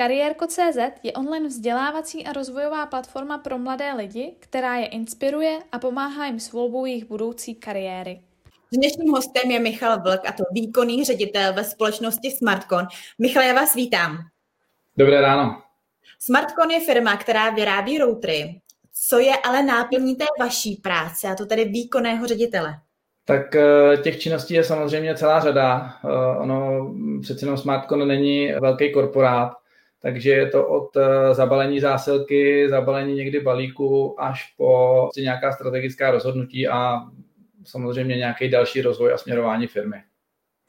Kariérko.cz je online vzdělávací a rozvojová platforma pro mladé lidi, která je inspiruje a pomáhá jim s volbou jejich budoucí kariéry. Dnešním hostem je Michal Vlk a to výkonný ředitel ve společnosti Smartcon. Michal, já vás vítám. Dobré ráno. Smartcon je firma, která vyrábí routery. Co je ale náplní té vaší práce, a to tedy výkonného ředitele? Tak eh, těch činností je samozřejmě celá řada. Eh, ono přeci jenom Smartcon není velký korporát, takže je to od eh, zabalení zásilky, zabalení někdy balíku až po nějaká strategická rozhodnutí a samozřejmě nějaký další rozvoj a směrování firmy.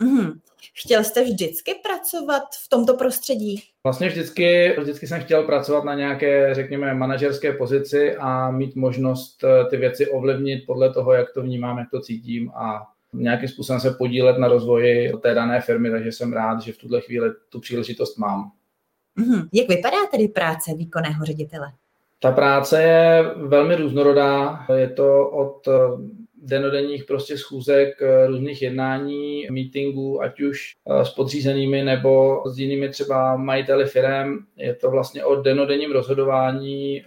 Mm. Chtěl jste vždycky pracovat v tomto prostředí? Vlastně vždycky, vždycky jsem chtěl pracovat na nějaké, řekněme, manažerské pozici a mít možnost eh, ty věci ovlivnit podle toho, jak to vnímám, jak to cítím a nějakým způsobem se podílet na rozvoji té dané firmy, takže jsem rád, že v tuhle chvíli tu příležitost mám. Mm. Jak vypadá tedy práce výkonného ředitele? Ta práce je velmi různorodá. Je to od eh, denodenních prostě schůzek, eh, různých jednání, meetingů, ať už eh, s podřízenými nebo s jinými třeba majiteli firem. Je to vlastně o denodenním rozhodování.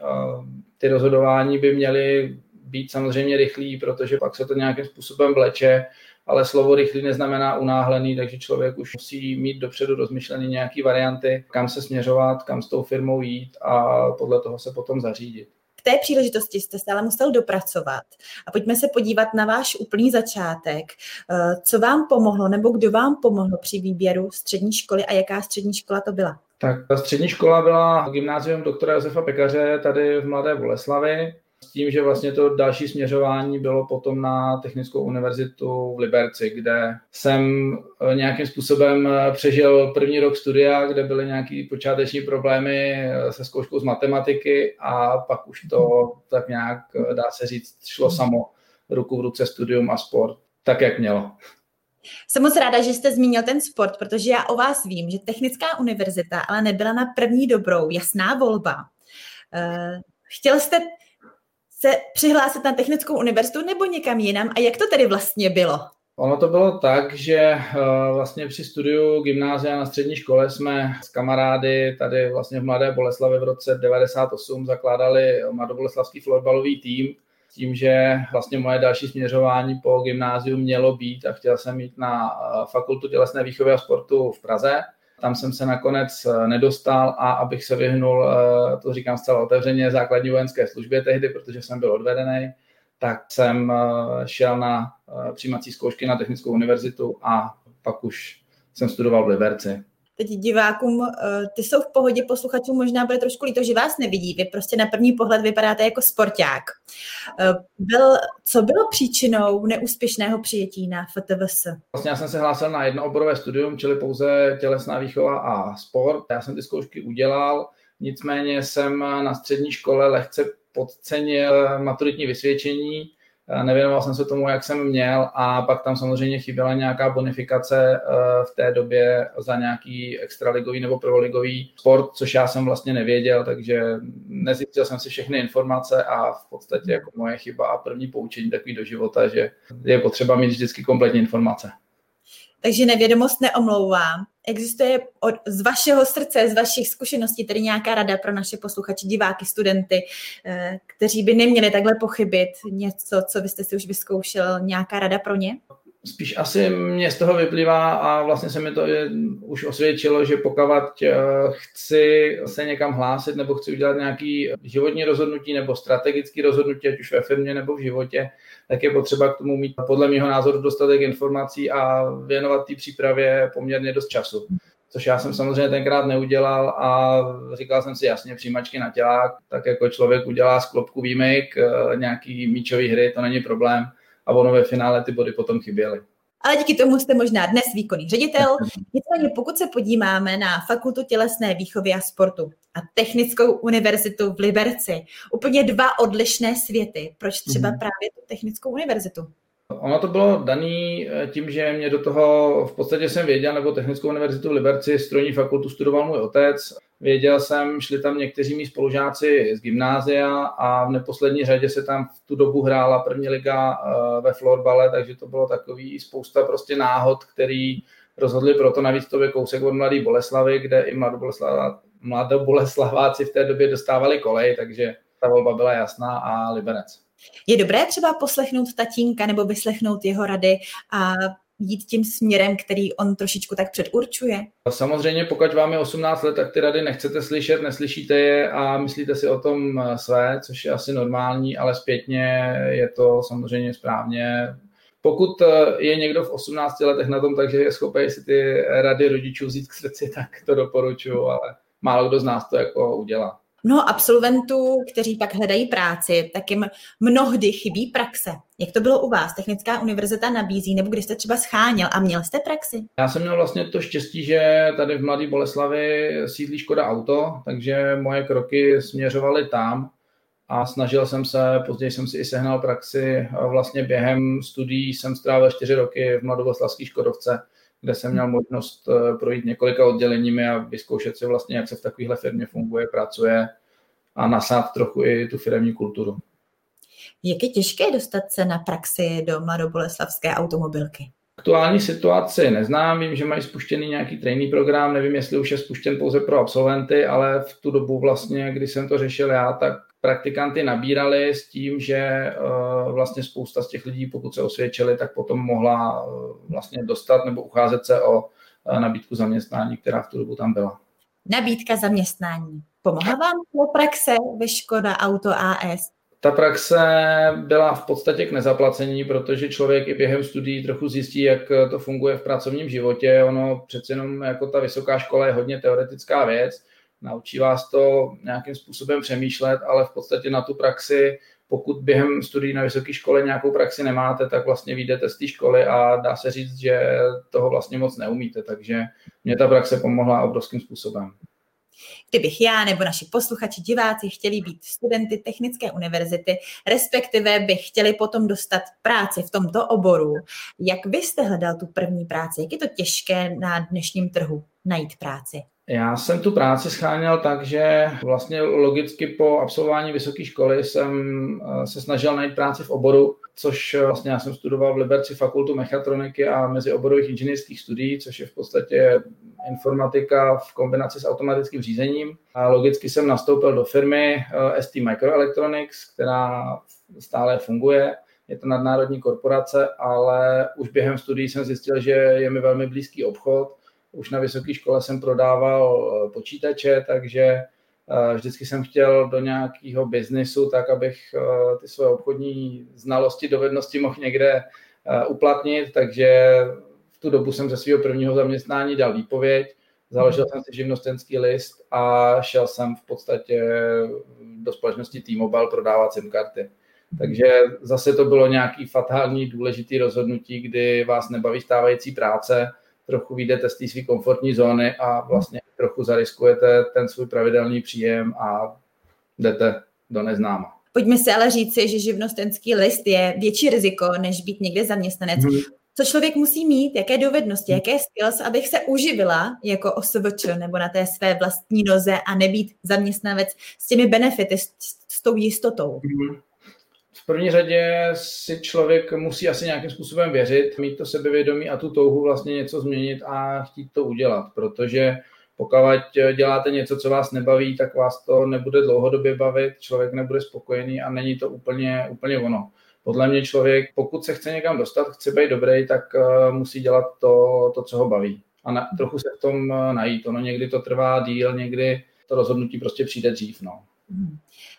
Ty rozhodování by měly být samozřejmě rychlý, protože pak se to nějakým způsobem vleče, ale slovo rychlý neznamená unáhlený, takže člověk už musí mít dopředu rozmyšlený nějaký varianty, kam se směřovat, kam s tou firmou jít a podle toho se potom zařídit té příležitosti jste se ale musel dopracovat. A pojďme se podívat na váš úplný začátek. Eh, co vám pomohlo, nebo kdo vám pomohl při výběru střední školy a jaká střední škola to byla? Tak ta střední škola byla gymnázium doktora Josefa Pekaře tady v Mladé Boleslavi s tím, že vlastně to další směřování bylo potom na Technickou univerzitu v Liberci, kde jsem eh, nějakým způsobem eh, přežil první rok studia, kde byly nějaké počáteční problémy eh, se zkouškou z matematiky a pak už to tak nějak, dá se říct, šlo samo ruku v ruce studium a sport, tak jak mělo. Jsem moc ráda, že jste zmínil ten sport, protože já o vás vím, že Technická univerzita ale nebyla na první dobrou, jasná volba. Chtěl jste se přihlásit na Technickou univerzitu nebo někam jinam a jak to tedy vlastně bylo? Ono to bylo tak, že eh, vlastně při studiu gymnázia na střední škole jsme s kamarády tady vlastně v Mladé Boleslavi v roce 98 zakládali Mladoboleslavský florbalový tým s tím, že vlastně moje další směřování po gymnáziu mělo být a chtěl jsem jít na eh, fakultu tělesné výchovy a sportu v Praze. Tam jsem se nakonec eh, nedostal a abych se vyhnul, eh, to říkám zcela otevřeně, základní vojenské službě tehdy, protože jsem byl odvedený, tak jsem eh, šel na přijímací zkoušky na Technickou univerzitu a pak už jsem studoval v Liberci teď divákům, eh, ty jsou v pohodě, posluchačům možná bude trošku líto, že vás nevidí. Vy prostě na první pohled vypadáte jako sporták. Eh, byl, co bylo příčinou neúspěšného přijetí na FTVS? Vlastně já jsem se hlásil na jednooborové studium, čili pouze tělesná výchova a sport. Já jsem ty zkoušky udělal, nicméně jsem na střední škole lehce podcenil maturitní vysvědčení, nevěnoval jsem se tomu, jak jsem měl a pak tam samozřejmě chyběla nějaká bonifikace eh, v té době za nějaký extraligový nebo prvoligový sport, což já jsem vlastně nevěděl, takže nezjistil jsem si všechny informace a v podstatě jako moje chyba a první poučení takový do života, že je potřeba mít vždycky kompletní informace. Takže nevědomost neomlouvám. Existuje od, z vašeho srdce, z vašich zkušeností tedy nějaká rada pro naše posluchače, diváky, studenty, eh, kteří by neměli takhle pochybit něco, co vy jste si už vyzkoušel, nějaká rada pro ně? Spíš asi mě z toho vyplývá a vlastně se mi to je, už osvědčilo, že pokud eh, chci se někam hlásit nebo chci udělat nějaký životní rozhodnutí nebo strategický rozhodnutí, ať už ve firmě nebo v životě, tak je potřeba k tomu mít podle mého názoru dostatek informací a věnovat té přípravě poměrně dost času. Což já jsem samozřejmě tenkrát neudělal a říkal jsem si jasně přijímačky na tělák, tak jako člověk udělá z klopku výmyk, eh, nějaký míčový hry, to není problém a ono ve finále ty body potom chyběly ale díky tomu jste možná dnes výkonný ředitel. Nicméně pokud se podíváme na Fakultu tělesné výchovy a sportu a Technickou univerzitu v Liberci, úplně dva odlišné světy. Proč třeba mm-hmm. právě tu Technickou univerzitu? Ono to bylo daný eh, tím, že mě do toho, v podstatě jsem věděl, nebo Technickou univerzitu v Liberci, strojní fakultu studoval můj otec. Věděl jsem, šli tam někteří mý spolužáci z gymnázia a v neposlední řadě se tam v tu dobu hrála první liga eh, ve florbale, takže to bylo takový spousta prostě náhod, který rozhodli proto, navíc to je kousek od Mladé Boleslavy, kde i mladoboleslaváci v té době dostávali kolej, takže ta volba byla jasná a Liberec. Je dobré třeba poslechnout tatínka nebo vyslechnout jeho rady a jít tím směrem, který on trošičku tak předurčuje? Samozřejmě, pokud vám je 18 let, tak ty rady nechcete slyšet, neslyšíte je a myslíte si o tom eh, své, což je asi normální, ale zpětně je to samozřejmě správně. Pokud eh, je někdo v 18 letech na tom, takže je schopný si ty rady rodičů vzít k srdci, tak to doporučuji, ale málo kdo z nás to jako udělá mnoho absolventů, kteří pak hledají práci, tak jim mnohdy chybí praxe. Jak to bylo u vás? Technická univerzita nabízí, nebo když jste třeba scháněl a měl jste praxi? Já jsem měl vlastně to štěstí, že tady v Mladé Boleslavi sídlí Škoda Auto, takže moje kroky směřovaly tam a snažil jsem se, později jsem si i sehnal praxi, vlastně během studií jsem strávil čtyři roky v Mladoboleslavské Škodovce, kde jsem měl možnost eh, projít několika odděleními a vyzkoušet si vlastně, jak se v takovéhle firmě funguje, pracuje a nasát trochu i tu firmní kulturu. Jak je těžké dostat se na praxi do Mladoboleslavské automobilky? Aktuální situaci neznám, vím, že mají spuštěný nějaký training program, nevím, jestli už je spuštěn pouze pro absolventy, ale v tu dobu vlastně, kdy jsem to řešil já, tak praktikanty nabírali s tím, že eh, vlastně spousta z těch lidí, pokud se osvědčili, tak potom mohla eh, vlastně dostat nebo ucházet se o eh, nabídku zaměstnání, která v tu dobu tam byla. Nabídka zaměstnání. Pomohla vám praxe ve Škoda Auto AS? Ta praxe byla v podstatě k nezaplacení, protože člověk i během studií trochu zjistí, jak to funguje v pracovním životě. Ono přece jenom jako ta vysoká škola je hodně teoretická věc, naučí vás to nějakým způsobem přemýšlet, ale v podstatě na tu praxi, pokud během studií na vysoké škole nějakou praxi nemáte, tak vlastně vyjdete z té školy a dá se říct, že toho vlastně moc neumíte, takže mě ta praxe pomohla obrovským způsobem. Kdybych já nebo naši posluchači, diváci chtěli být studenty Technické univerzity, respektive by chtěli potom dostat práci v tomto oboru, jak byste hledal tu první práci? Jak je to těžké na dnešním trhu najít práci? Já jsem tu práci scháněl tak, že vlastně logicky po absolvování vysoké školy jsem eh, se snažil najít práci v oboru, což eh, vlastně já jsem studoval v Liberci fakultu mechatroniky a mezioborových inženýrských studií, což je v podstatě informatika v kombinaci s automatickým řízením. A logicky jsem nastoupil do firmy eh, ST Microelectronics, která stále funguje. Je to nadnárodní korporace, ale už během studií jsem zjistil, že je mi velmi blízký obchod, už na vysoké škole jsem prodával eh, počítače, takže eh, vždycky jsem chtěl do nějakého biznisu, tak abych eh, ty své obchodní znalosti, dovednosti mohl někde uplatnit, takže v tu dobu jsem ze svého prvního zaměstnání dal výpověď, založil jsem si živnostenský list a šel jsem v podstatě do společnosti T-Mobile prodávat SIM karty. Takže zase to bylo nějaký fatální důležitý rozhodnutí, kdy vás nebaví stávající práce, trochu vyjdete z té své komfortní zóny a vlastně trochu zariskujete ten svůj pravidelný příjem a jdete do neznáma. Pojďme si ale říci, že živnostenský list je větší riziko, než být někde zaměstnanec. Hmm. Co člověk musí mít, jaké dovednosti, hmm. jaké skills, abych se uživila jako OSVČ nebo na té své vlastní noze a nebýt zaměstnavec s těmi benefity, s, s tou jistotou. Hmm. V první řadě si člověk musí asi nějakým způsobem věřit, mít to sebevědomí a tu touhu vlastně něco změnit a chtít to udělat, protože pokud děláte něco, co vás nebaví, tak vás to nebude dlouhodobě bavit, člověk nebude spokojený a není to úplně, úplně ono. Podle mě člověk, pokud se chce někam dostat, chce být dobrý, tak eh, musí dělat to, to co ho baví. A na, trochu se v tom eh, najít. Ono někdy to trvá díl, někdy to rozhodnutí prostě přijde dřív. No. Mhm.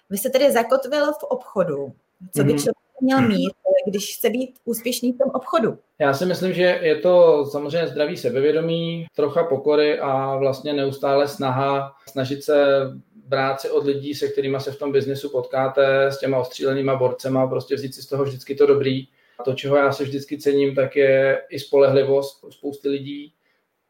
Vy jste tedy zakotvil v obchodu. Co by mhm. člověk měl mít, když chce být úspěšný v tom obchodu? Já si myslím, že je to samozřejmě zdravý sebevědomí, trocha pokory a vlastně neustále snaha snažit se brát si od lidí, se kterými se v tom biznesu potkáte, s těma ostřílenýma borcema, prostě vzít si z toho vždycky to dobrý. A to, čeho já se vždycky cením, tak je i spolehlivost spousty lidí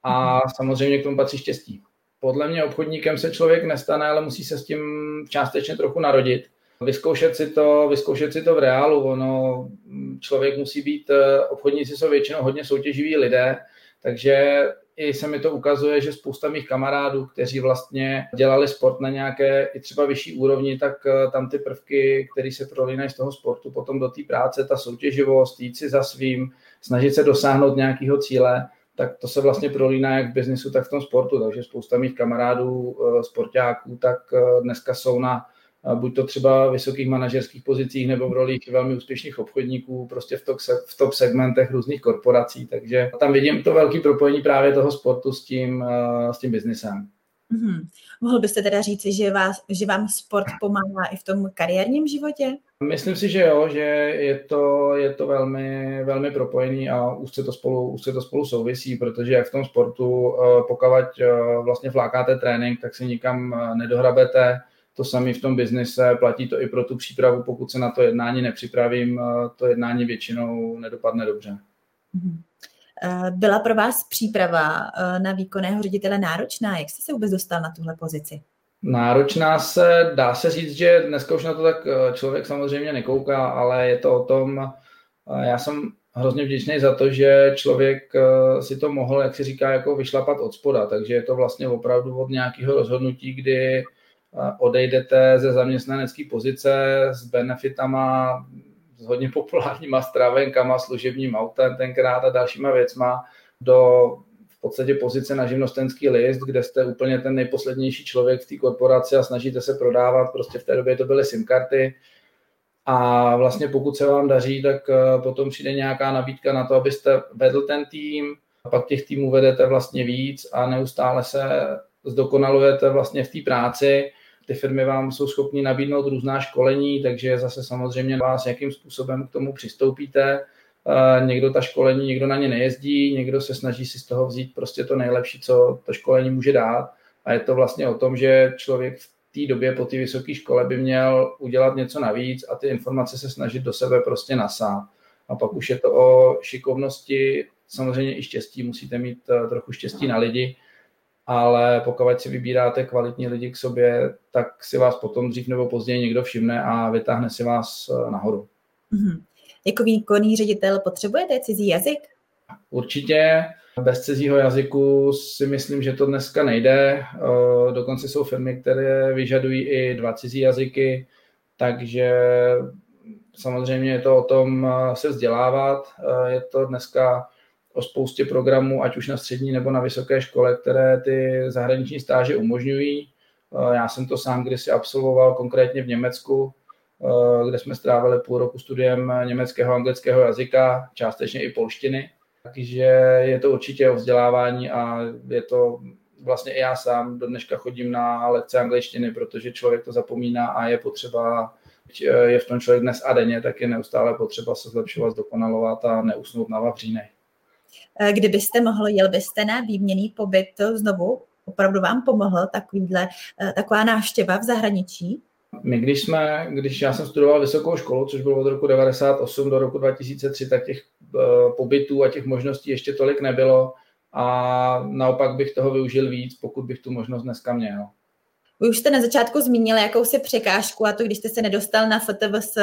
a mhm. samozřejmě k tomu patří štěstí. Podle mě obchodníkem se člověk nestane, ale musí se s tím částečně trochu narodit vyzkoušet si to, vyzkoušet si to v reálu. Ono, člověk musí být, eh, obchodníci jsou většinou hodně soutěživí lidé, takže i se mi to ukazuje, že spousta mých kamarádů, kteří vlastně dělali sport na nějaké i třeba vyšší úrovni, tak eh, tam ty prvky, které se prolínají z toho sportu potom do té práce, ta soutěživost, jít si za svým, snažit se dosáhnout nějakého cíle, tak to se vlastně prolíná jak v biznisu, tak v tom sportu. Takže spousta mých kamarádů, sportáků, tak dneska jsou na buď to třeba vysokých manažerských pozicích nebo v rolích velmi úspěšných obchodníků, prostě v top, v top segmentech různých korporací. Takže tam vidím to velké propojení právě toho sportu s tím, s tím biznisem. Mm-hmm. Mohl byste teda říci, že, vás, že vám sport pomáhá i v tom kariérním životě? Myslím si, že jo, že je to, je to velmi, velmi propojený a už se to spolu, už se to spolu souvisí, protože jak v tom sportu, eh, pokud eh, vlastně flákáte trénink, tak si nikam eh, nedohrabete. To samé v tom biznise, platí to i pro tu přípravu, pokud se na to jednání nepřipravím, to jednání většinou nedopadne dobře. Mm-hmm. Eh, byla pro vás příprava eh, na výkonného ředitele náročná? Jak jste se vůbec dostal na tuhle pozici? Náročná se, dá se říct, že dneska už na to tak eh, člověk samozřejmě nekouká, ale je to o tom, já jsem hrozně vděčný za to, že člověk si to mohl, jak se říká, jako vyšlapat od spoda, takže je to vlastně opravdu od nějakého rozhodnutí, kdy odejdete ze zaměstnanecké pozice s benefitama, s hodně populárníma stravenkama, služebním autem tenkrát a dalšíma věcma do v podstatě pozice na živnostenský list, kde jste úplně ten nejposlednější člověk v té korporaci a snažíte se prodávat, prostě v té době to byly SIM karty, a vlastně pokud se vám daří, tak eh, potom přijde nějaká nabídka na to, abyste vedl ten tým, a pak těch týmů vedete vlastně víc a neustále se zdokonalujete vlastně v té práci ty firmy vám jsou schopni nabídnout různá školení, takže zase samozřejmě vás jakým způsobem k tomu přistoupíte. Někdo ta školení, někdo na ně nejezdí, někdo se snaží si z toho vzít prostě to nejlepší, co to školení může dát. A je to vlastně o tom, že člověk v té době po té vysoké škole by měl udělat něco navíc a ty informace se snažit do sebe prostě nasát. A pak už je to o šikovnosti, samozřejmě i štěstí, musíte mít eh, trochu štěstí na lidi, ale pokud si vybíráte kvalitní lidi k sobě, tak si vás potom dřív nebo později někdo všimne a vytáhne si vás eh, nahoru. Mm-hmm. Jako výkonný ředitel potřebujete cizí jazyk? Určitě. Bez cizího jazyku si myslím, že to dneska nejde. Eh, dokonce jsou firmy, které vyžadují i dva cizí jazyky, takže samozřejmě je to o tom eh, se vzdělávat. Je to dneska o spoustě programů, ať už na střední nebo na vysoké škole, které ty zahraniční stáže umožňují. Eh, já jsem to sám kdysi absolvoval konkrétně v Německu, eh, kde jsme strávili půl roku studiem německého a anglického jazyka, částečně i polštiny. Takže je to určitě o vzdělávání a je to vlastně i já sám do dneška chodím na lekce angličtiny, protože člověk to zapomíná a je potřeba, je v tom člověk dnes a denně, tak je neustále potřeba se zlepšovat, zdokonalovat a neusnout na vavřínech. Eh, kdybyste mohl, jel byste na výměný pobyt znovu? Opravdu vám pomohl takovýhle, eh, taková návštěva v zahraničí? My, když jsme, když já jsem studoval vysokou školu, což bylo od roku 98 do roku 2003, tak těch pobytů a těch možností ještě tolik nebylo a naopak bych toho využil víc, pokud bych tu možnost dneska měl. Vy už jste na začátku zmínil jakousi překážku a to, když jste se nedostal na FTVS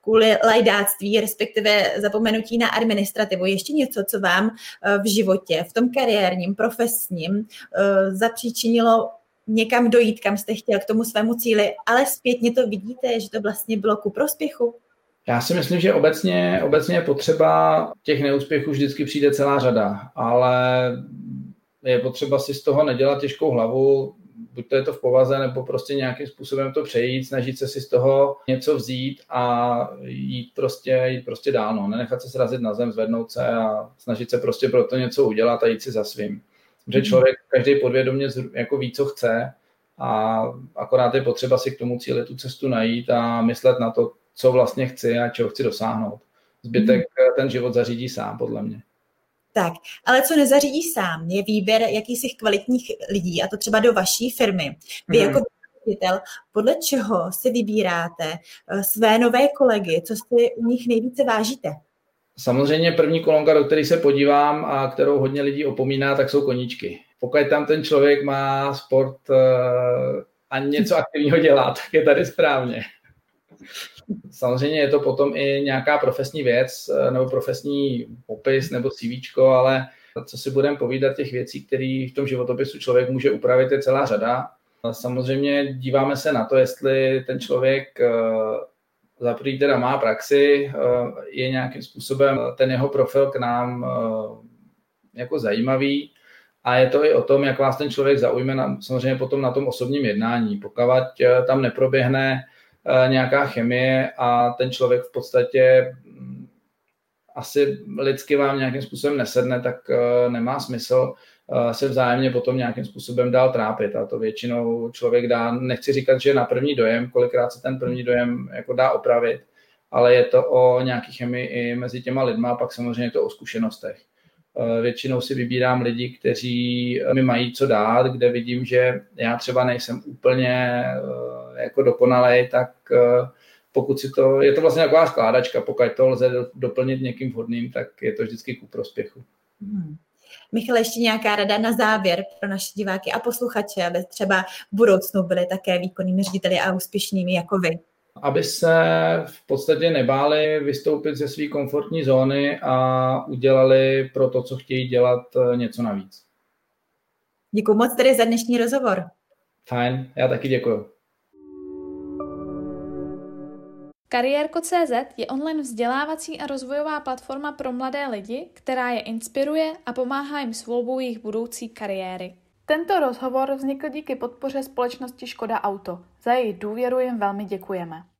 kvůli lajdáctví, respektive zapomenutí na administrativu. Ještě něco, co vám eh, v životě, v tom kariérním, profesním eh, zapříčinilo někam dojít, kam jste chtěl k tomu svému cíli, ale zpětně to vidíte, že to vlastně bylo ku prospěchu? Já si myslím, že obecně, obecně je potřeba těch neúspěchů vždycky přijde celá řada, ale je potřeba si z toho nedělat těžkou hlavu, buď to je to v povaze, nebo prostě nějakým způsobem to přejít, snažit se si z toho něco vzít a jít prostě, jít prostě dál, no. nenechat se srazit na zem, zvednout se a snažit se prostě pro to něco udělat a jít si za svým. Že mhm. člověk každý podvědomě jako ví, co chce a akorát je potřeba si k tomu cíli tu cestu najít a myslet na to, co vlastně chci a čeho chci dosáhnout. Zbytek mm. ten život zařídí sám, podle mě. Tak, ale co nezařídí sám, je výběr jakýchsi kvalitních lidí, a to třeba do vaší firmy. Vy mm. jako ředitel, podle čeho si vybíráte eh, své nové kolegy, co si u nich nejvíce vážíte? Samozřejmě první kolonka, do které se podívám a kterou hodně lidí opomíná, tak jsou koníčky. Pokud tam ten člověk má sport eh, a něco aktivního dělá, tak je tady správně. Samozřejmě je to potom i nějaká profesní věc eh, nebo profesní popis nebo CV, ale co si budeme povídat těch věcí, které v tom životopisu člověk může upravit, je celá řada. Samozřejmě díváme se na to, jestli ten člověk eh, za prvý teda má praxi, eh, je nějakým způsobem ten jeho profil k nám jako zajímavý a je to i o tom, jak vás ten člověk zaujme na, samozřejmě potom na tom osobním jednání. Pokud tam neproběhne nějaká chemie a ten člověk v podstatě mm, asi lidsky vám nějakým způsobem nesedne, tak eh, nemá smysl se vzájemně potom nějakým způsobem dál trápit. A to většinou člověk dá, nechci říkat, že na první dojem, kolikrát se ten první dojem jako dá opravit, ale je to o nějaký chemii i mezi těma lidma a pak samozřejmě je to o zkušenostech. Eh, většinou si vybírám lidi, kteří eh, mi mají co dát, kde vidím, že já třeba nejsem úplně eh, jako dokonalej, tak pokud si to, je to vlastně taková skládačka, pokud to lze doplnit někým vhodným, tak je to vždycky ku prospěchu. Hmm. Michal, ještě nějaká rada na závěr pro naše diváky a posluchače, aby třeba v budoucnu byli také výkonnými řediteli a úspěšnými jako vy? aby se v podstatě nebáli vystoupit ze své komfortní zóny a udělali pro to, co chtějí dělat, eh, něco navíc. Děkuji moc tedy za dnešní rozhovor. Fajn, já taky děkuji. Kariérko.cz je online vzdělávací a rozvojová platforma pro mladé lidi, která je inspiruje a pomáhá jim s volbou jejich budoucí kariéry. Tento rozhovor vznikl díky podpoře společnosti Škoda Auto. Za její důvěru jim velmi děkujeme.